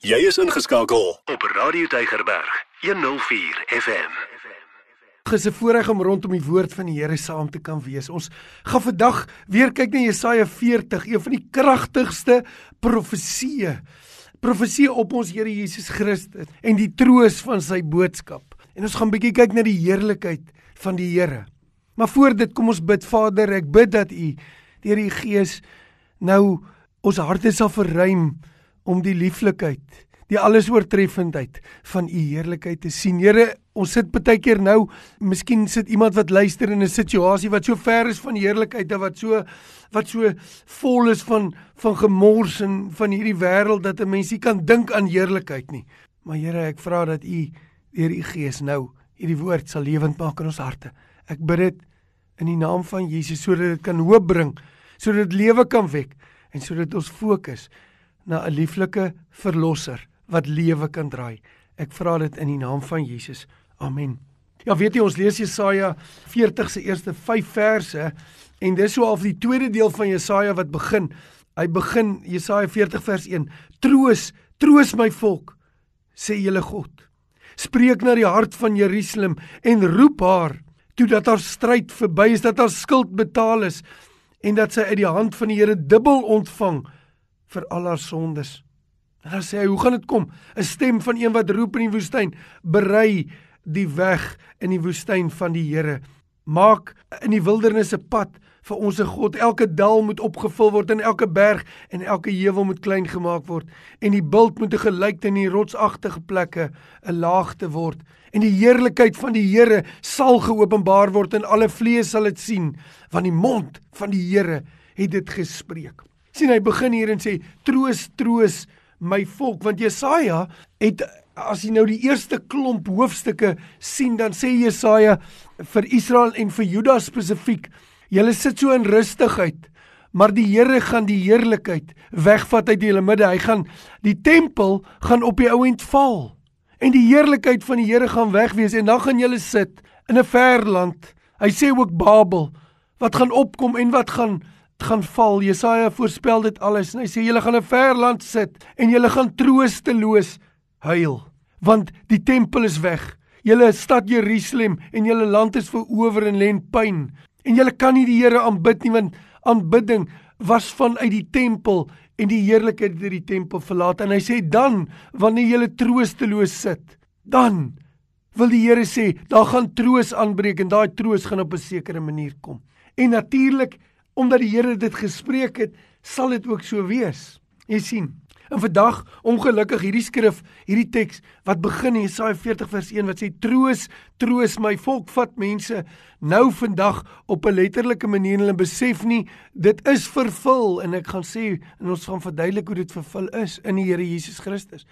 Jy is ingeskakel op Radio Tygerberg 104 FM. Dis 'n voorreg om rondom die woord van die Here saam te kan wees. Ons gaan vandag weer kyk na Jesaja 40, een van die kragtigste profesieë. Profesie op ons Here Jesus Christus en die troos van sy boodskap. En ons gaan bietjie kyk na die heerlikheid van die Here. Maar voor dit kom ons bid Vader, ek bid dat U deur die Gees nou ons harte sal verruim om die lieflikheid, die allesoortreffendheid van u heerlikheid te sien. Here, ons sit baie keer nou, miskien sit iemand wat luister in 'n situasie wat so ver is van heerlikheid en wat so wat so vol is van van gemors en van hierdie wêreld dat 'n mens nie kan dink aan heerlikheid nie. Maar Here, ek vra dat u deur u Gees nou hierdie woord sal lewend maak in ons harte. Ek bid dit in die naam van Jesus sodat dit kan hoop bring, sodat dit lewe kan wek en sodat ons fokus na 'n lieflike verlosser wat lewe kan draai. Ek vra dit in die naam van Jesus. Amen. Ja, weet jy ons lees Jesaja 40 se eerste 5 verse en dis so half die tweede deel van Jesaja wat begin. Hy begin Jesaja 40 vers 1. Troos, troos my volk, sê julle God. Spreek na die hart van Jerusalem en roep haar toe dat haar stryd verby is, dat haar skuld betaal is en dat sy uit die hand van die Here dubbel ontvang vir al haar sondes. En dan sê hy, hoe gaan dit kom? 'n Stem van een wat roep in die woestyn, berei die weg in die woestyn van die Here. Maak in die wildernis 'n pad vir ons God. Elke dal moet opgevul word en elke berg en elke heuwel moet klein gemaak word en die bult moet gelyk in die rotsagtige plekke 'n laagte word en die heerlikheid van die Here sal geopenbaar word en alle vlees sal dit sien want die mond van die Here het dit gespreek sien hy begin hier en sê troos troos my volk want Jesaja het as jy nou die eerste klomp hoofstukke sien dan sê Jesaja vir Israel en vir Juda spesifiek julle sit so in rustigheid maar die Here gaan die heerlikheid wegvat uit julle midde. Hy gaan die tempel gaan op die ouend val en die heerlikheid van die Here gaan wegwees en dan gaan julle sit in 'n ver land. Hy sê ook Babel wat gaan opkom en wat gaan gaan val. Jesaja voorspel dit alles en hy sê julle gaan 'n ver land sit en julle gaan troosteloos huil want die tempel is weg. Julle stad Jerusalem en julle land is verower en lê in pyn. En julle kan nie die Here aanbid nie want aanbidding was vanuit die tempel en die heerlikheid het die tempel verlaat en hy sê dan wanneer julle troosteloos sit, dan wil die Here sê daar gaan troos aanbreek en daai troos gaan op 'n sekere manier kom. En natuurlik omdat die Here dit gespreek het, sal dit ook so wees. Jy sien. En vandag, ongelukkig hierdie skrif, hierdie teks wat begin in Jesaja 40 vers 1 wat sê troos, troos my volk vat mense nou vandag op 'n letterlike manier hulle besef nie dit is vervul en ek gaan sê en ons gaan verduidelik hoe dit vervul is in die Here Jesus Christus.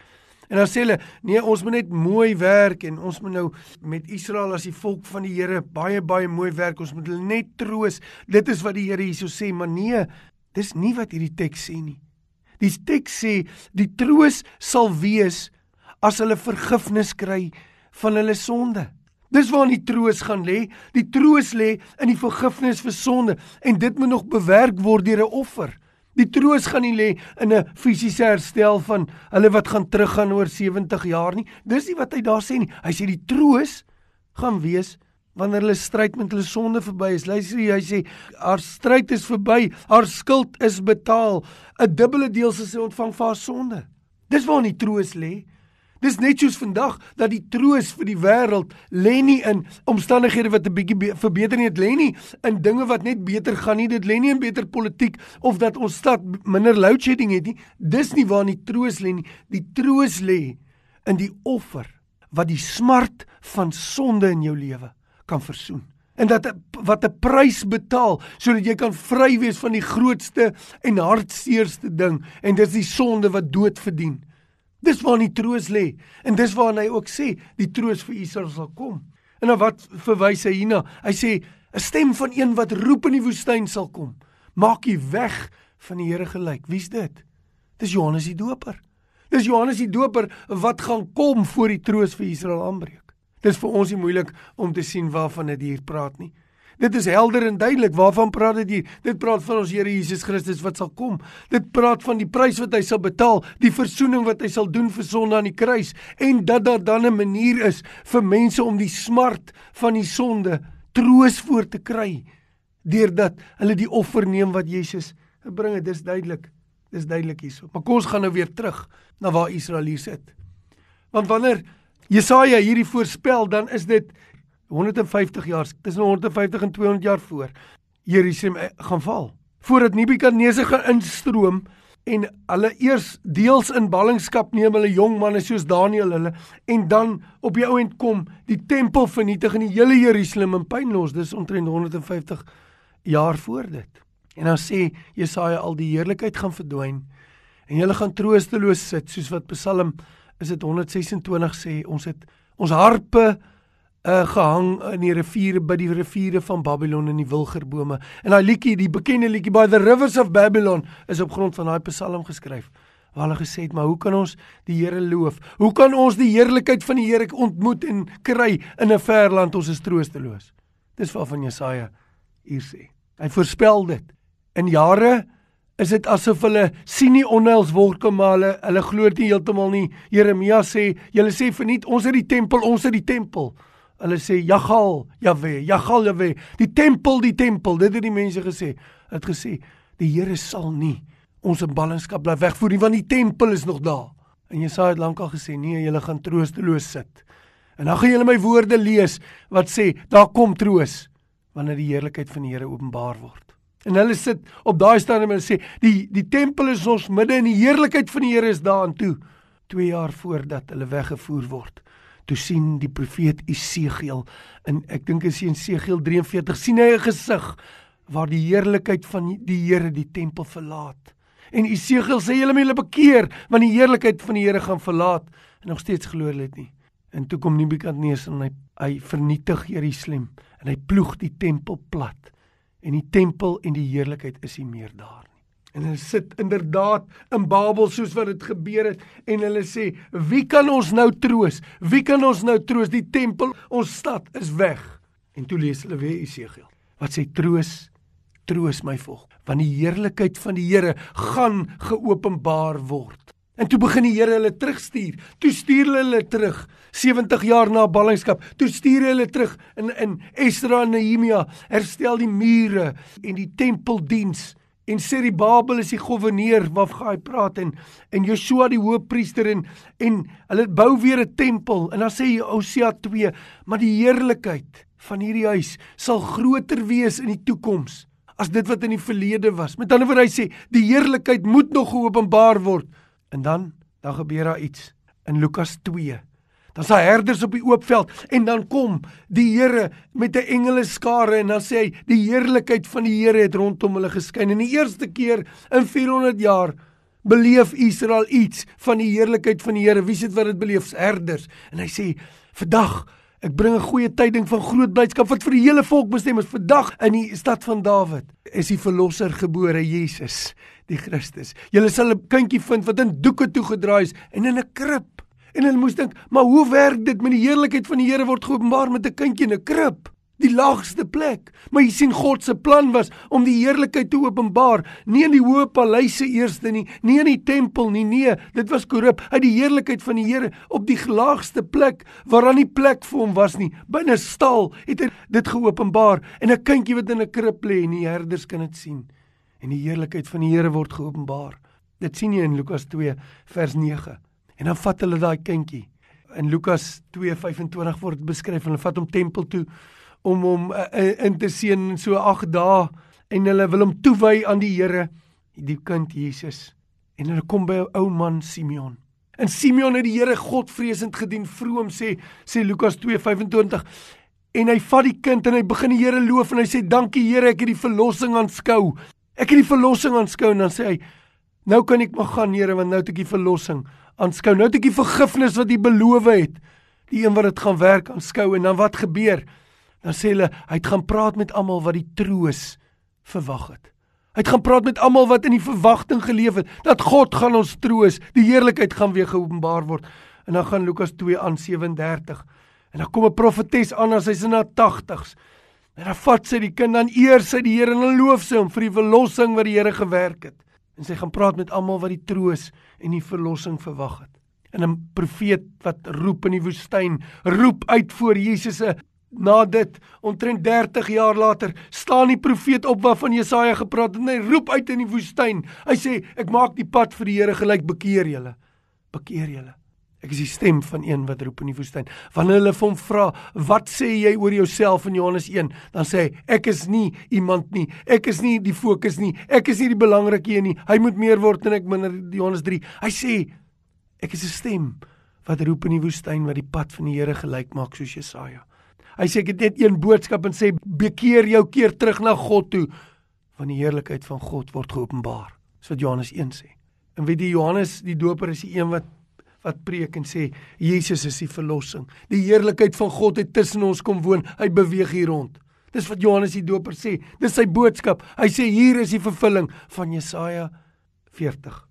En dan sê hulle, nee, ons moet net mooi werk en ons moet nou met Israel as die volk van die Here baie baie mooi werk. Ons moet hulle net troos. Dit is wat die Here hierso sê, maar nee, dis nie wat hierdie teks sê nie. Die teks sê die troos sal wees as hulle vergifnis kry van hulle sonde. Dis waar die troos gaan lê. Die troos lê in die vergifnis vir sonde en dit moet nog bewerk word deur 'n offer. Die troos gaan nie lê in 'n fisiese herstel van hulle wat gaan teruggaan oor 70 jaar nie. Dis nie wat hy daar sê nie. Hy sê die troos gaan wees wanneer hulle stryd met hulle sonde verby is. Luister, hy sê haar stryd is verby, haar skuld is betaal. 'n Dubbele deel sal sy ontvang vir haar sonde. Dis waar die troos lê. Dis net soos vandag dat die troos vir die wêreld lê nie in omstandighede wat 'n bietjie verbeter nie, dit lê nie in dinge wat net beter gaan nie, dit lê nie in beter politiek of dat ons stad minder load shedding het nie. Dis nie waar die troos lê nie. Die troos lê in die offer wat die smart van sonde in jou lewe kan versoen. En dat wat 'n prys betaal sodat jy kan vry wees van die grootste en hartseerste ding en dis die sonde wat dood verdien. Dis waar die troos lê en dis waar hy ook sê die troos vir Israel sal kom. En dan wat verwys hy hierna? Hy sê 'n stem van een wat roep in die woestyn sal kom. Maak u weg van die Here gelyk. Wie's dit? Dis Johannes die Doper. Dis Johannes die Doper wat gaan kom voor die troos vir Israel aanbreek. Dis vir ons nie moeilik om te sien waarvan dit hier praat nie. Dit is helder en duidelik. Waarvan praat dit hier? Dit praat van ons Here Jesus Christus wat sal kom. Dit praat van die prys wat hy sal betaal, die verzoening wat hy sal doen vir sonde aan die kruis en dat daar dan 'n manier is vir mense om die smart van die sonde troos voor te kry deurdat hulle die offer neem wat Jesus bring. Dit is duidelik. Dis duidelik hierso. Maar kom ons gaan nou weer terug na waar Israel hier sit. Want wanneer Jesaja hierdie voorspel, dan is dit 150 jaar, tussen 150 en 200 jaar voor Jerusalem eh, gaan val. Voordat Nebukadneser gaan instroom en hulle eers deels in ballingskap neem hulle jong manne soos Daniël hulle en dan op die ouend kom die tempel vernietig en die hele Jerusalem in puin los. Dis omtrent 150 jaar voor dit. En dan sê Jesaja al die heerlikheid gaan verdwyn en julle gaan troosteloos sit soos wat Psalm is dit 126 sê ons het ons harpe uh, gehang in die riviere by die riviere van Babylon in die wilgerbome. En daai liedjie die bekende liedjie by the rivers of Babylon is op grond van daai Psalm geskryf. Waar hulle gesê het maar hoe kan ons die Here loof? Hoe kan ons die heerlikheid van die Here ontmoet en kry in 'n ver land? Ons is troosteloos. Dis waarvan Jesaja hier sê. Hy voorspel dit. In jare is dit asof hulle sien nie onheils wolke maar hulle hulle glo dit heeltemal nie. Jeremia sê, julle sê verniet ons het die tempel, ons het die tempel. Hulle sê Jagal, Jahwe, Jagal, Jahwe, die tempel, die tempel. Dit het die mense gesê. Het gesê die Here sal nie ons in ballingskap bly wegvoer nie want die tempel is nog daar. En Jesaja het lankal gesê nee, julle gaan troosteloos sit. En dan gaan julle my woorde lees wat sê daar kom troos wanneer die heerlikheid van die Here openbaar word. En hulle sit op daai stadium en sê die die tempel is ons midde en die heerlikheid van die Here is daarin toe. 2 jaar voordat hulle weggevoer word. Toe sien die profeet Esegiel in ek dink is in Esegiel 43 sien hy 'n gesig waar die heerlikheid van die Here die tempel verlaat. En Esegiel sê julle moet julle bekeer want die heerlikheid van die Here gaan verlaat en nog steeds glo hulle dit nie. En toe kom Nebukadneser en hy hy vernietig Jerusalem en hy ploeg die tempel plat en die tempel en die heerlikheid is nie meer daar nie. En hulle sit inderdaad in Babel soos wat dit gebeur het en hulle sê, "Wie kan ons nou troos? Wie kan ons nou troos? Die tempel, ons stad is weg." En toe lees hulle weer Esegiel. Wat sê troos? Troos my volk, want die heerlikheid van die Here gaan geopenbaar word. En toe begin die Here hulle terugstuur. Toe stuur hulle hulle terug 70 jaar na ballingskap. Toe stuur hulle terug in in Esdra en Nehemia herstel die mure en die tempeldiens. En Serubabel is die goewerneur waarvan hy praat en en Joshua die hoofpriester en en hulle bou weer 'n tempel en dan sê Hosea 2, maar die heerlikheid van hierdie huis sal groter wees in die toekoms as dit wat in die verlede was. Met ander woorde hy sê die heerlikheid moet nog geopenbaar word. En dan dan gebeur daar iets in Lukas 2. Dan is daar herders op die oop veld en dan kom die Here met 'n engele skare en dan sê hy die heerlikheid van die Here het rondom hulle geskyn. En die eerste keer in 400 jaar beleef Israel iets van die heerlikheid van die Here. Wie sit wat dit beleef? Herders. En hy sê vandag Ek bring 'n goeie tyding van groot blydskap wat vir die hele volk bestem is. Vandag in die stad van Dawid is die verlosser gebore, Jesus die Christus. Julle sal 'n kindjie vind wat in doeke toegedraai is en in 'n krib. En hulle moes dink, maar hoe werk dit met die heerlikheid van die Here word geopenbaar met 'n kindjie in 'n krib? Die laagste plek. Maar jy sien God se plan was om die heerlikheid te openbaar, nie in die hoë paleise eerste nie, nie in die tempel nie, nee, dit was korrup. Hy die heerlikheid van die Here op die laagste plek waar daar nie plek vir hom was nie, binne stal, het hy dit geopenbaar en 'n kindjie wat in 'n krib lê en die herders kan dit sien en die heerlikheid van die Here word geopenbaar. Dit sien jy in Lukas 2 vers 9. En dan vat hulle daai kindjie. In Lukas 2:25 word beskryf hulle vat hom tempel toe om hom uh, in te seën so 8 dae en hulle wil hom toewy aan die Here, die kind Jesus. En hulle kom by 'n ou man Simeon. En Simeon het die Here Godvreesend gedien, vroom sê sê Lukas 2:25 en hy vat die kind en hy begin die Here loof en hy sê dankie Here ek het die verlossing aanskou Ek het die verlossing aanskou en dan sê hy: "Nou kan ek maar gaan, Here, want nou het ek die verlossing aanskou. Nou het ek die vergifnis wat U beloof het. Die een wat dit gaan werk aanskou en dan wat gebeur? Dan sê hulle, hy het gaan praat met almal wat die troos verwag het. Hy het gaan praat met almal wat in die verwagting geleef het dat God gaan ons troos, die heerlikheid gaan weer geopenbaar word. En dan gaan Lukas 2 aan 37. En dan kom 'n profetes aan as sy's in haar 80's. En dan vat sy die kind dan eer sy die Here en dan loof sy hom vir die verlossing wat die Here gewerk het. En sy gaan praat met almal wat die troos en die verlossing verwag het. En 'n profeet wat roep in die woestyn, roep uit voor Jesus se Na dit, omtrent 30 jaar later, staan die profeet op waarvan Jesaja gepraat het en hy roep uit in die woestyn. Hy sê, ek maak die pad vir die Here gelyk, bekeer julle. Bekeer julle. Ek is die stem van een wat roep in die woestyn. Wanneer hulle hom vra, "Wat sê jy oor jouself in Johannes 1?" dan sê hy, "Ek is nie iemand nie. Ek is nie die fokus nie. Ek is nie die belangrike een nie. Hy moet meer word en ek minder." Johannes 3. Hy sê, "Ek is 'n stem wat roep in die woestyn wat die pad van die Here gelyk maak soos Jesaja." Hy sê ek het net een boodskap en sê bekeer jou keer terug na God toe want die heerlikheid van God word geopenbaar. Dis wat Johannes 1 sê. En weet jy Johannes die Doper is die een wat wat preek en sê Jesus is die verlossing. Die heerlikheid van God het tussen ons kom woon. Hy beweeg hier rond. Dis wat Johannes die Doper sê. Dis sy boodskap. Hy sê hier is die vervulling van Jesaja 40.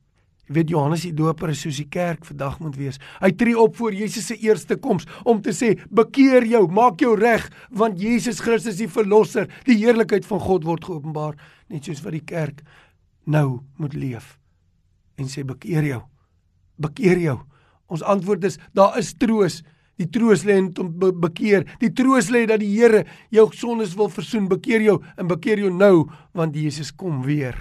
Jy weet Johannes die Doper is soos die kerk vandag moet wees. Hy tree op voor Jesus se eerste koms om te sê: "Bekeer jou, maak jou reg, want Jesus Christus die verlosser, die heerlikheid van God word geopenbaar." Net soos wat die kerk nou moet leef en sê: "Bekeer jou. Bekeer jou." Ons antwoord is: daar is troos. Die troos lê in om be bekeer. Die troos lê dat die Here jou sondes wil versoen. Bekeer jou en bekeer jou nou want Jesus kom weer.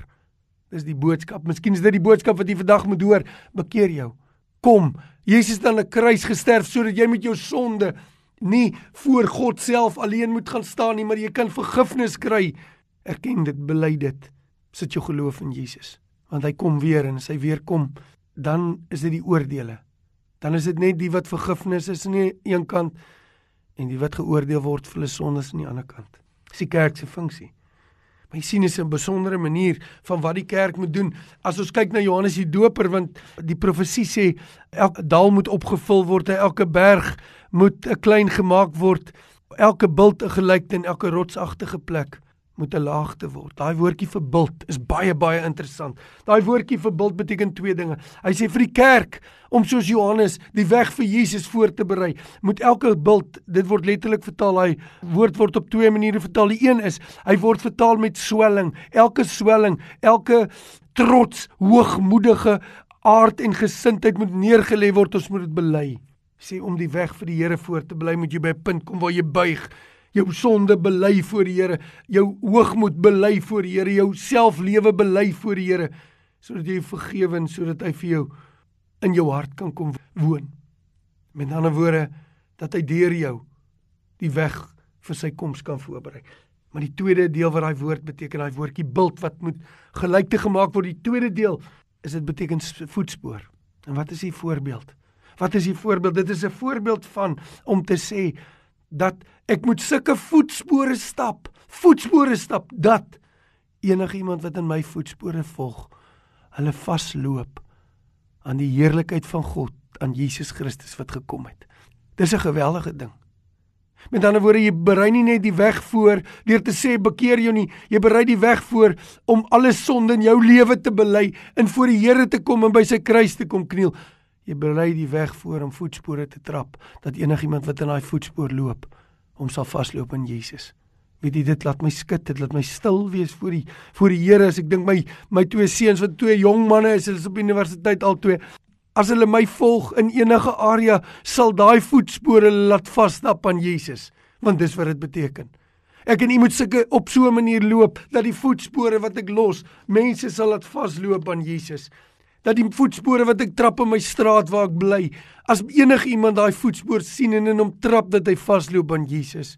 Dis die boodskap. Miskien is dit die boodskap wat jy vandag moet hoor. Bekeer jou. Kom. Jesus het aan 'n kruis gesterf sodat jy met jou sonde nie voor God self alleen moet gaan staan nie, maar jy kan vergifnis kry. Erken dit, bely dit. Sit jou geloof in Jesus, want hy kom weer en as hy weer kom, dan is dit die oordeele. Dan is dit net die wat vergifnis is aan die een kant en die wat geoordeel word vir hulle sondes aan die ander kant. Dis die kerk se funksie. Maar jy sien is 'n besondere manier van wat die kerk moet doen. As ons kyk na Johannes die Doper want die profesie sê elke dal moet opgevul word, elke berg moet klein gemaak word, elke bult 'n gelykte en elke rotsagtige plek moet 'n laagte word. Daai woordjie vir bult is baie baie interessant. Daai woordjie vir bult beteken twee dinge. Hy sê vir die kerk om soos Johannes die weg vir Jesus voor te berei, moet elke bult, dit word letterlik vertaal, hy woord word op twee maniere vertaal. Die een is, hy word vertaal met swelling. Elke swelling, elke trots, hoogmoedige aard en gesindheid moet neergelê word, ons moet dit bely. Sê om die weg vir die Here voor te bly, moet jy by 'n punt kom waar jy buig jou sonde bely voor die Here, jou hoogmoed bely voor die Here, jou selflewe bely voor die Here sodat jy vergewe en sodat hy vir jou in jou hart kan kom woon. Met ander woorde dat hy deur jou die weg vir sy koms kan voorberei. Maar die tweede deel wat daai woord beteken, daai woordjie bult wat moet gelykte gemaak word, die tweede deel is dit beteken voetspoor. En wat is die voorbeeld? Wat is die voorbeeld? Dit is 'n voorbeeld van om te sê dat ek moet sulke voetspore stap, voetspore stap dat enigiemand wat in my voetspore volg, hulle vasloop aan die heerlikheid van God, aan Jesus Christus wat gekom het. Dis 'n geweldige ding. Met ander woorde, jy berei nie net die weg voor deur te sê bekeer jou nie, jy berei die weg voor om alle sonde in jou lewe te bely en voor die Here te kom en by sy kruis te kom kniel. Jy berei die weg voor om voetspore te trap dat enigiemand wat in daai voetspoor loop, hom sal vasloop in Jesus. Weet jy dit laat my skud, dit laat my stil wees voor die voor die Here as ek dink my my twee seuns wat twee jong manne is, hulle is op universiteit al twee. As hulle my volg in enige area, sal daai voetspore laat vasstap aan Jesus, want dis wat dit beteken. Ek en u moet sulke op so 'n manier loop dat die voetspore wat ek los, mense sal laat vasloop aan Jesus dat die voetspore wat ek trap in my straat waar ek bly, as enigiemand daai voetspoor sien en in hom trap dat hy vasloop aan Jesus.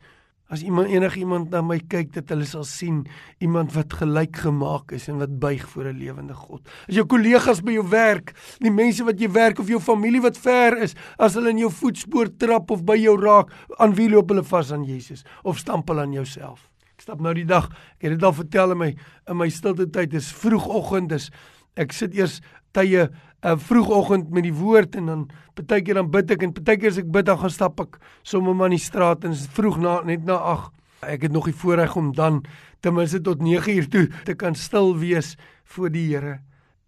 As iemand enigiemand na my kyk dat hulle sal sien iemand wat gelyk gemaak is en wat buig voor 'n lewende God. As jou kollegas by jou werk, die mense wat jy werk of jou familie wat ver is, as hulle in jou voetspoor trap of by jou raak, aan wie loop hulle vas aan Jesus of stamp hulle aan jouself? Ek stap nou die dag, ek het dit al vertel in my in my stilte tyd, dis vroegoggend, dis ek sit eers tye uh, vroegoggend met die woord en dan partykeer dan bid ek en partykeer as ek bid dan gaan stap ek sommer maar in die straat en vroeg na net na 8 ek het nog die voorreg om dan ten minste tot 9 uur toe te kan stil wees voor die Here.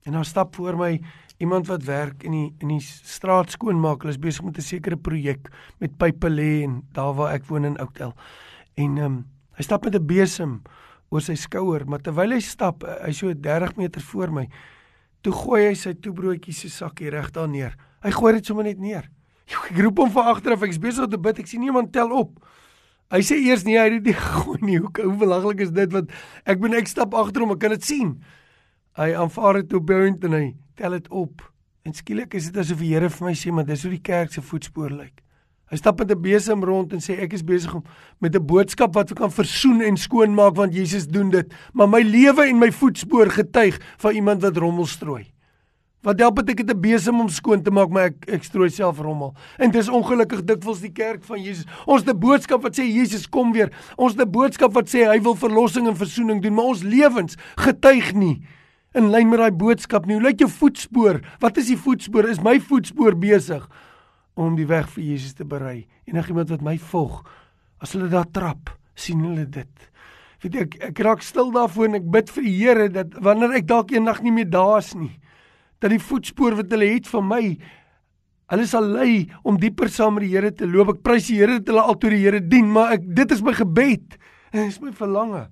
En dan stap voor my iemand wat werk in die in die straat skoonmaak. Hulle is besig met 'n sekere projek met pype lê en daar waar ek woon in Oudtshoorn. En ehm um, Hy stap met 'n besem oor sy skouer, maar terwyl hy stap, hy so 30 meter voor my, toe gooi hy sy toebroodjie se sakkie reg daar neer. Hy gooi dit sommer net neer. Ek roep hom van agter af, ek's besig om te bid, ek sien iemand tel op. Hy sê eers nee, hy het dit gegooi nie. Hoe hoe belaglik is dit want ek ben ek stap agter hom, ek kan dit sien. Hy aanvaar dit op point en hy tel dit op. En skielik is dit asof die Here vir my sê, maar dis hoe die kerk se voetspoor lyk. Hy stap met 'n besem rond en sê ek is besig om met 'n boodskap wat kan versoen en skoon maak want Jesus doen dit, maar my lewe en my voetspoor getuig van iemand wat rommel strooi. Wat help dit ek het 'n besem om skoon te maak, maar ek ek strooi self rommel. En dis ongelukkig dikwels die kerk van Jesus. Ons het 'n boodskap wat sê Jesus kom weer. Ons het 'n boodskap wat sê hy wil verlossing en versoening doen, maar ons lewens getuig nie in lyn met daai boodskap nie. Hoe lyk jou voetspoor? Wat is die voetspoor? Is my voetspoor besig om die weg vir Jesus te berei? Enigiemand wat my volg, as hulle daar trap, sien hulle dit. Weet ek ek raak stil daarvoor en ek bid vir die Here dat wanneer ek dalk eendag nie meer daar is nie, dat die voetspoor wat hulle het van my hulle sal lei om dieper saam met die Here te loop. Ek prys die Here dat hulle altyd die Here dien, maar ek dit is my gebed en dit is my verlange.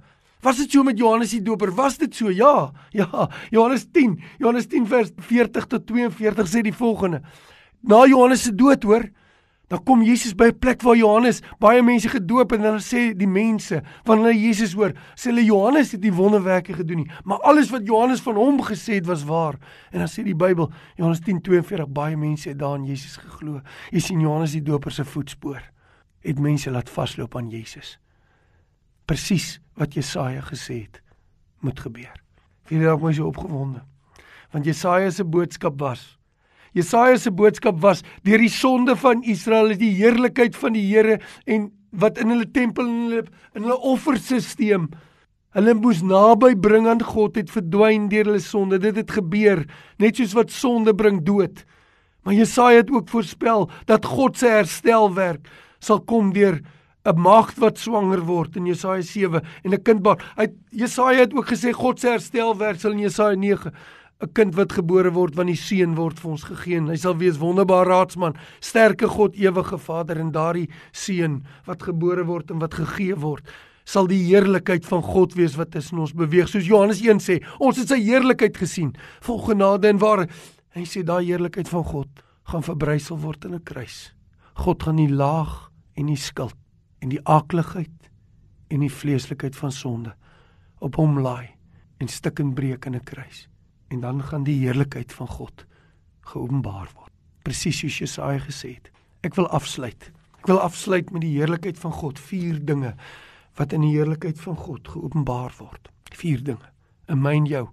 Was dit so met Johannes die Doper? Was dit so? Ja. Ja, Johannes 10. Johannes 10 vers 40 tot 42 sê die volgende. Na Johannes se dood, hoor, Dan kom Jesus by 'n plek waar Johannes baie mense gedoop en dan sê die mense wanneer hulle Jesus hoor, sê hulle Johannes het die wonderwerke gedoen nie, maar alles wat Johannes van hom gesê het was waar. En dan sê die Bybel, Johannes 10:42, baie mense het daarin Jesus geglo. Jy sien Johannes die Doper se voetspoor het mense laat vasloop aan Jesus. Presies wat Jesaja gesê het moet gebeur. Wie het my so opgewonde? Want Jesaja se boodskap was Jesaja se boodskap was deur die sonde van Israel is die heerlikheid van die Here en wat in hulle tempel en hulle in hulle offerstelsel hulle moes naby bring aan God het verdwyn deur hulle sonde. Dit het gebeur net soos wat sonde bring dood. Maar Jesaja het ook voorspel dat God se herstelwerk sal kom deur 'n maagd wat swanger word in Jesaja 7 en 'n kind baar. Hy Jesaja het ook gesê God se herstelwerk sal in Jesaja 9 'n kind wat gebore word want die seun word vir ons gegee. Hy sal wees wonderbare raadsman, sterke God, ewige Vader en daardie seun wat gebore word en wat gegee word, sal die heerlikheid van God wees wat tussen ons beweeg. Soos Johannes 1 sê, ons het sy heerlikheid gesien, vol genade en ware. Hy sê daai heerlikheid van God gaan verbrysel word in 'n kruis. God gaan die laag en die skuld en die aakligheid en die vleeslikheid van sonde op hom laai en stik en breek in 'n kruis en dan gaan die heerlikheid van God geopenbaar word. Presies soos Jesaja gesê het. Ek wil afsluit. Ek wil afsluit met die heerlikheid van God, vier dinge wat in die heerlikheid van God geopenbaar word. Vier dinge in my en jou.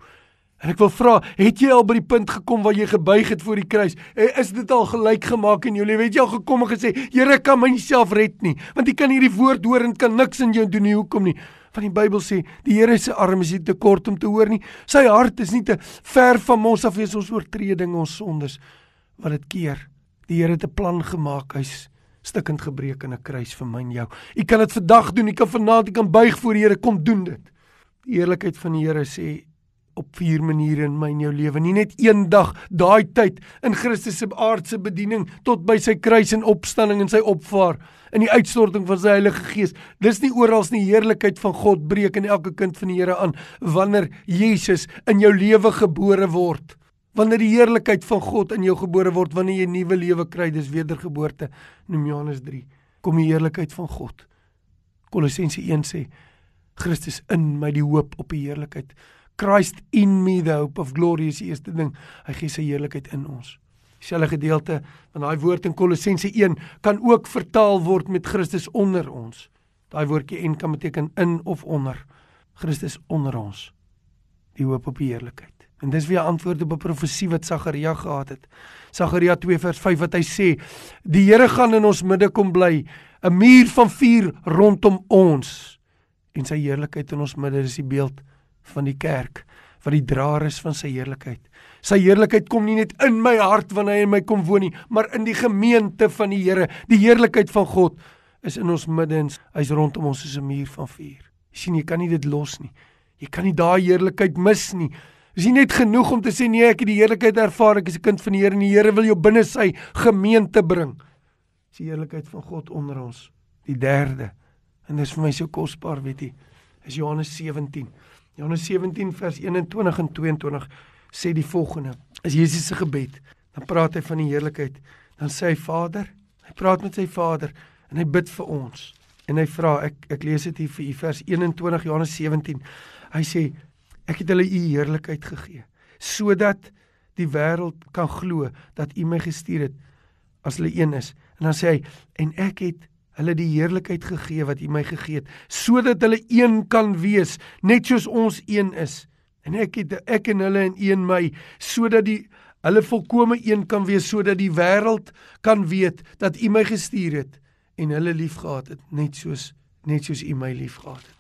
En ek wil vra, het jy al by die punt gekom waar jy gebuig het voor die kruis? Is dit al gelyk gemaak in jou lewe? Het jy al gekom en gesê, Here, ek kan myself red nie, want jy kan hierdie woord hoor en kan niks in jou doen nie. Hoekom nie? Van die Bybel sê, die Here se arm is nie te kort om te hoor nie. Sy hart is nie te ver van ons af wees ons oortreding ons sondes wat dit keer. Die Here het 'n plan gemaak. Hy's stikkend gebreek in 'n kruis vir my en jou. U kan dit vandag doen. U kan vanaand, u kan buig voor die Here kom doen dit. Die eerlikheid van die Here sê op vier maniere in my en jou lewe. Nie net een dag, daai tyd in Christus se aardse bediening tot by sy kruis en opstanding en sy opvaar in die uitstorting van sy Heilige Gees. Dis nie oral nie heerlikheid van God breek in elke kind van die Here aan wanneer Jesus in jou lewe gebore word. Wanneer die heerlikheid van God in jou gebore word, wanneer jy 'n nuwe lewe kry, dis wedergeboorte. Noem Johannes 3. Kom die heerlikheid van God. Kolossense 1 sê Christus in my die hoop op die heerlikheid. Christ in me the hope of glory is die eerste ding. Hy gee sy heerlikheid in ons. Dieselfde gedeelte van daai woord in Kolossense 1 kan ook vertaal word met Christus onder ons. Daai woordjie en kan beteken in of onder. Christus onder ons. Die hoop op die heerlikheid. En dis weer antwoord op 'n profesie wat Sagaria gehad het. Sagaria 2 vers 5 wat hy sê: "Die Here gaan in ons midde kom bly, 'n muur van vuur rondom ons en sy heerlikheid in ons midde." Dis die beeld van die kerk wat die draer is van sy heerlikheid. Sy heerlikheid kom nie net in my hart wanneer hy in my kom woon nie, maar in die gemeente van die Here. Die heerlikheid van God is in ons midde en hy's rondom ons soos 'n muur van vuur. Sien, jy kan nie dit los nie. Jy kan nie daai heerlikheid mis nie. Dis nie net genoeg om te sê nee, ek het die heerlikheid ervaar, ek is 'n kind van die Here en die Here wil jou binne sy gemeente bring. Dis die heerlikheid van God onder ons. Die derde En dis vir my so kosbaar, weet jy. Is Johannes 17. Johannes 17 vers 21 en 22 sê die volgende. Is Jesus se gebed. Dan praat hy van die heerlikheid. Dan sê hy Vader, hy praat met sy Vader en hy bid vir ons. En hy vra, ek ek lees dit hier vir u vers 21 Johannes 17. Hy sê ek het hulle u heerlikheid gegee sodat die wêreld kan glo dat u my gestuur het as hulle een is. En dan sê hy en ek het hulle die heerlikheid gegee wat u my gegee het sodat hulle een kan wees net soos ons een is. En ek het ek en hulle in een my sodat die hulle volkome een kan wees sodat die wêreld kan weet dat u my gestuur het en hulle liefgehad het net soos net soos u my liefgehad het.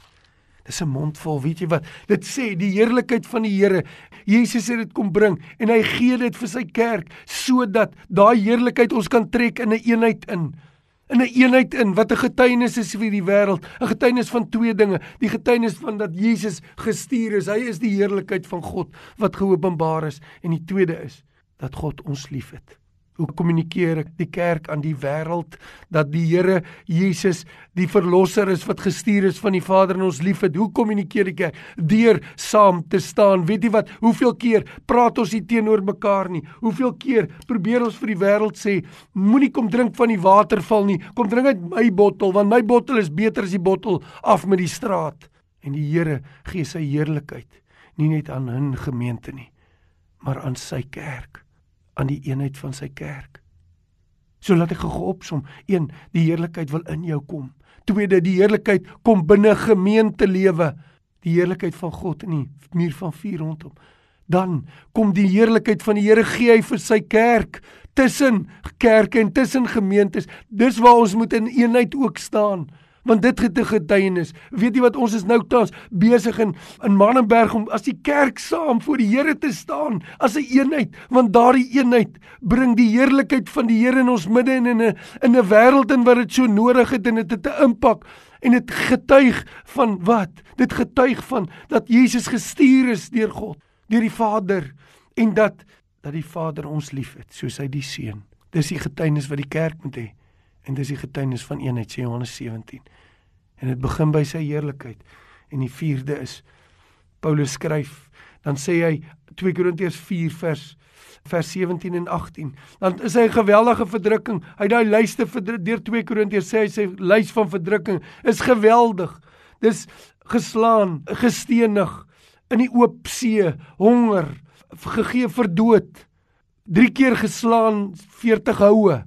Dis 'n mond vol, weet jy wat? Dit sê die heerlikheid van die Here. Jesus het dit kom bring en hy gee dit vir sy kerk sodat daai heerlikheid ons kan trek in 'n een eenheid in. In 'n een eenheid in wat 'n getuienis is vir die wêreld, 'n getuienis van twee dinge, die getuienis van dat Jesus gestuur is. Hy is die heerlikheid van God wat geopenbaar is en die tweede is dat God ons liefhet. Hoe kommunikeer ek die kerk aan die wêreld dat die Here Jesus die verlosser is wat gestuur is van die Vader en ons liefhet? Hoe kommunikeer die kerk? Deur saam te staan. Weet jy wat? Hoeveel keer praat ons hier teenoor mekaar nie? Hoeveel keer probeer ons vir die wêreld sê, moenie kom drink van die waterval nie. Kom drink uit my bottel want my bottel is beter as die bottel af met die straat. En die Here gee sy heerlikheid nie net aan 'n gemeente nie, maar aan sy kerk aan die eenheid van sy kerk. So laat ek gou opsom. 1. Die heerlikheid wil in jou kom. Tweede, die heerlikheid kom binne gemeente lewe. Die heerlikheid van God in die muur van vuur rondom. Dan kom die heerlikheid van die Here gee hy vir sy kerk tussen kerke en tussen gemeentes. Dis waar ons moet in eenheid ook staan want dit het 'n getuienis. Weet jy wat ons is nou tans besig in in Mannenberg om as die kerk saam voor die Here te staan as 'n een eenheid, want daardie eenheid bring die heerlikheid van die Here in ons midde en in 'n in 'n wêreld in wat dit so nodig het en dit het 'n impak en dit getuig van wat? Dit getuig van dat Jesus gestuur is deur God, deur die Vader en dat dat die Vader ons liefhet soos hy die seun. Dis die getuienis wat die kerk moet hê. En dis die getuienis van eenheid, sê Johannes 17. En dit begin by sy heerlikheid. En die vierde is Paulus skryf, dan sê hy 2 Korintiërs 4 vers vers 17 en 18. Dan is hy 'n geweldige verdrukking. Hy daai lyste deur 2 Korintiërs sê hy sê lys van verdrukking is geweldig. Dis geslaan, gestenig in die oop see, honger, gegee vir dood. 3 keer geslaan, 40 houe.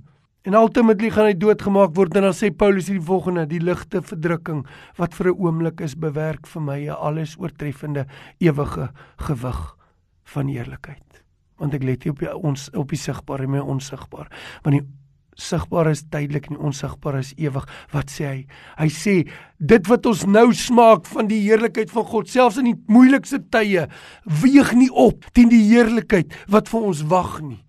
En ultimately gaan hy doodgemaak word en dan sê Paulus hierdie volgende: die ligte verdrukking wat vir 'n oomblik is bewerk vir my 'n alles oortreffende ewige gewig van eerlikheid. Want ek let nie op die ons op die sigbare en my onsigbaar, want die sigbaar is tydelik en die onsigbaar is ewig. Wat sê hy? Hy sê dit wat ons nou smaak van die heerlikheid van God, selfs in die moeilikste tye, weeg nie op teen die heerlikheid wat vir ons wag nie.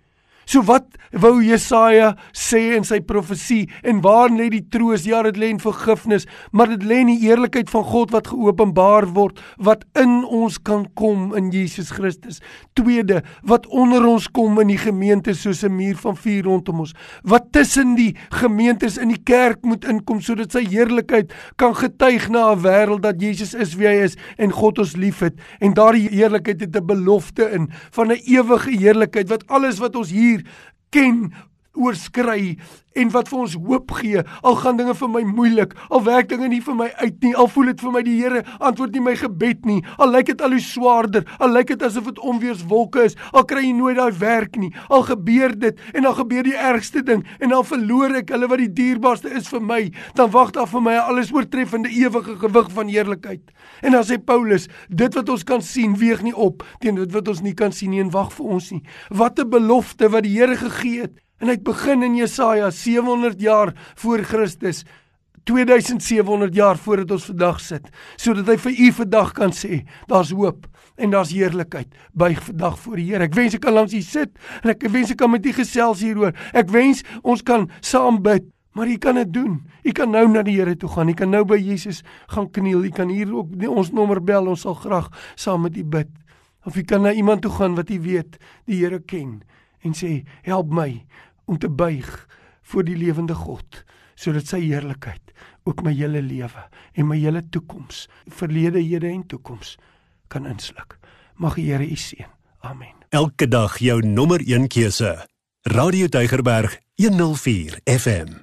So wat wou Jesaja sê in sy profesie en waar lê die troos? Ja, dit lê in vergifnis, maar dit lê in die eerlikheid van God wat geopenbaar word wat in ons kan kom in Jesus Christus. Tweede, wat onder ons kom in die gemeente soos 'n muur van vuur rondom ons. Wat tussen die gemeentes in die kerk moet inkom sodat sy heerlikheid kan getuig na 'n wêreld dat Jesus is wie hy is en God ons liefhet. En daardie heerlikheid het 'n belofte in van 'n ewige heerlikheid wat alles wat ons hier ken oorskry en wat vir ons hoop gee. Al gaan dinge vir my moeilik, al werk dinge nie vir my uit nie, al voel dit vir my die Here antwoord nie my gebed nie. Al lyk dit al hoe swaarder, al lyk dit asof dit onweerswolke is, al kry jy nooit daai werk nie. Al gebeur dit en dan gebeur die ergste ding en dan verloor ek hulle wat die dierbaarste is vir my. Dan wag daar vir my 'n alles oortreffende ewige gewig van heerlikheid. En dan sê Paulus, dit wat ons kan sien weeg nie op teen dit wat ons nie kan sien nie en wag vir ons nie. Wat 'n belofte wat die Here gegee het. En hy begin in Jesaja 700 jaar voor Christus 2700 jaar voordat ons vandag sit sodat hy vir u vandag kan sê daar's hoop en daar's heerlikheid by vandag voor die Here. Ek wens ek kan langs u sit en ek wens ek kan met u gesels hieroor. Ek wens ons kan saam bid. Maar jy kan dit doen. Jy kan nou na die Here toe gaan. Jy kan nou by Jesus gaan kniel. Jy kan hier ook ons nommer bel. Ons sal graag saam met u bid. Of jy kan na iemand toe gaan wat jy weet die Here ken en sê help my om te buig voor die lewende God sodat sy heerlikheid ook my hele lewe en my hele toekoms, verlede, hede en toekoms kan insluk. Mag die Here u seën. Amen. Elke dag jou nommer 1 keuse. Radio Deugerberg 104 FM.